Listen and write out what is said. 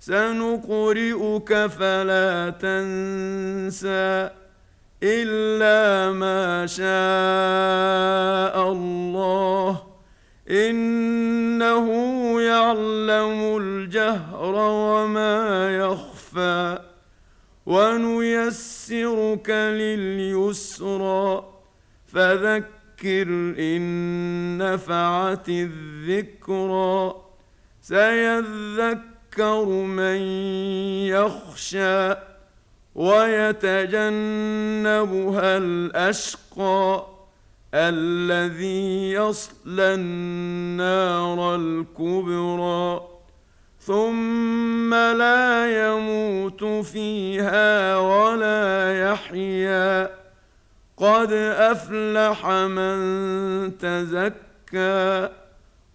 سنقرئك فلا تنسى إلا ما شاء الله إنه يعلم الجهر وما يخفى ونيسرك لليسرى فذكر إن نفعت الذكرى سيذكر من يخشى ويتجنبها الأشقى الذي يصلى النار الكبرى ثم لا يموت فيها ولا يحيا قد أفلح من تزكى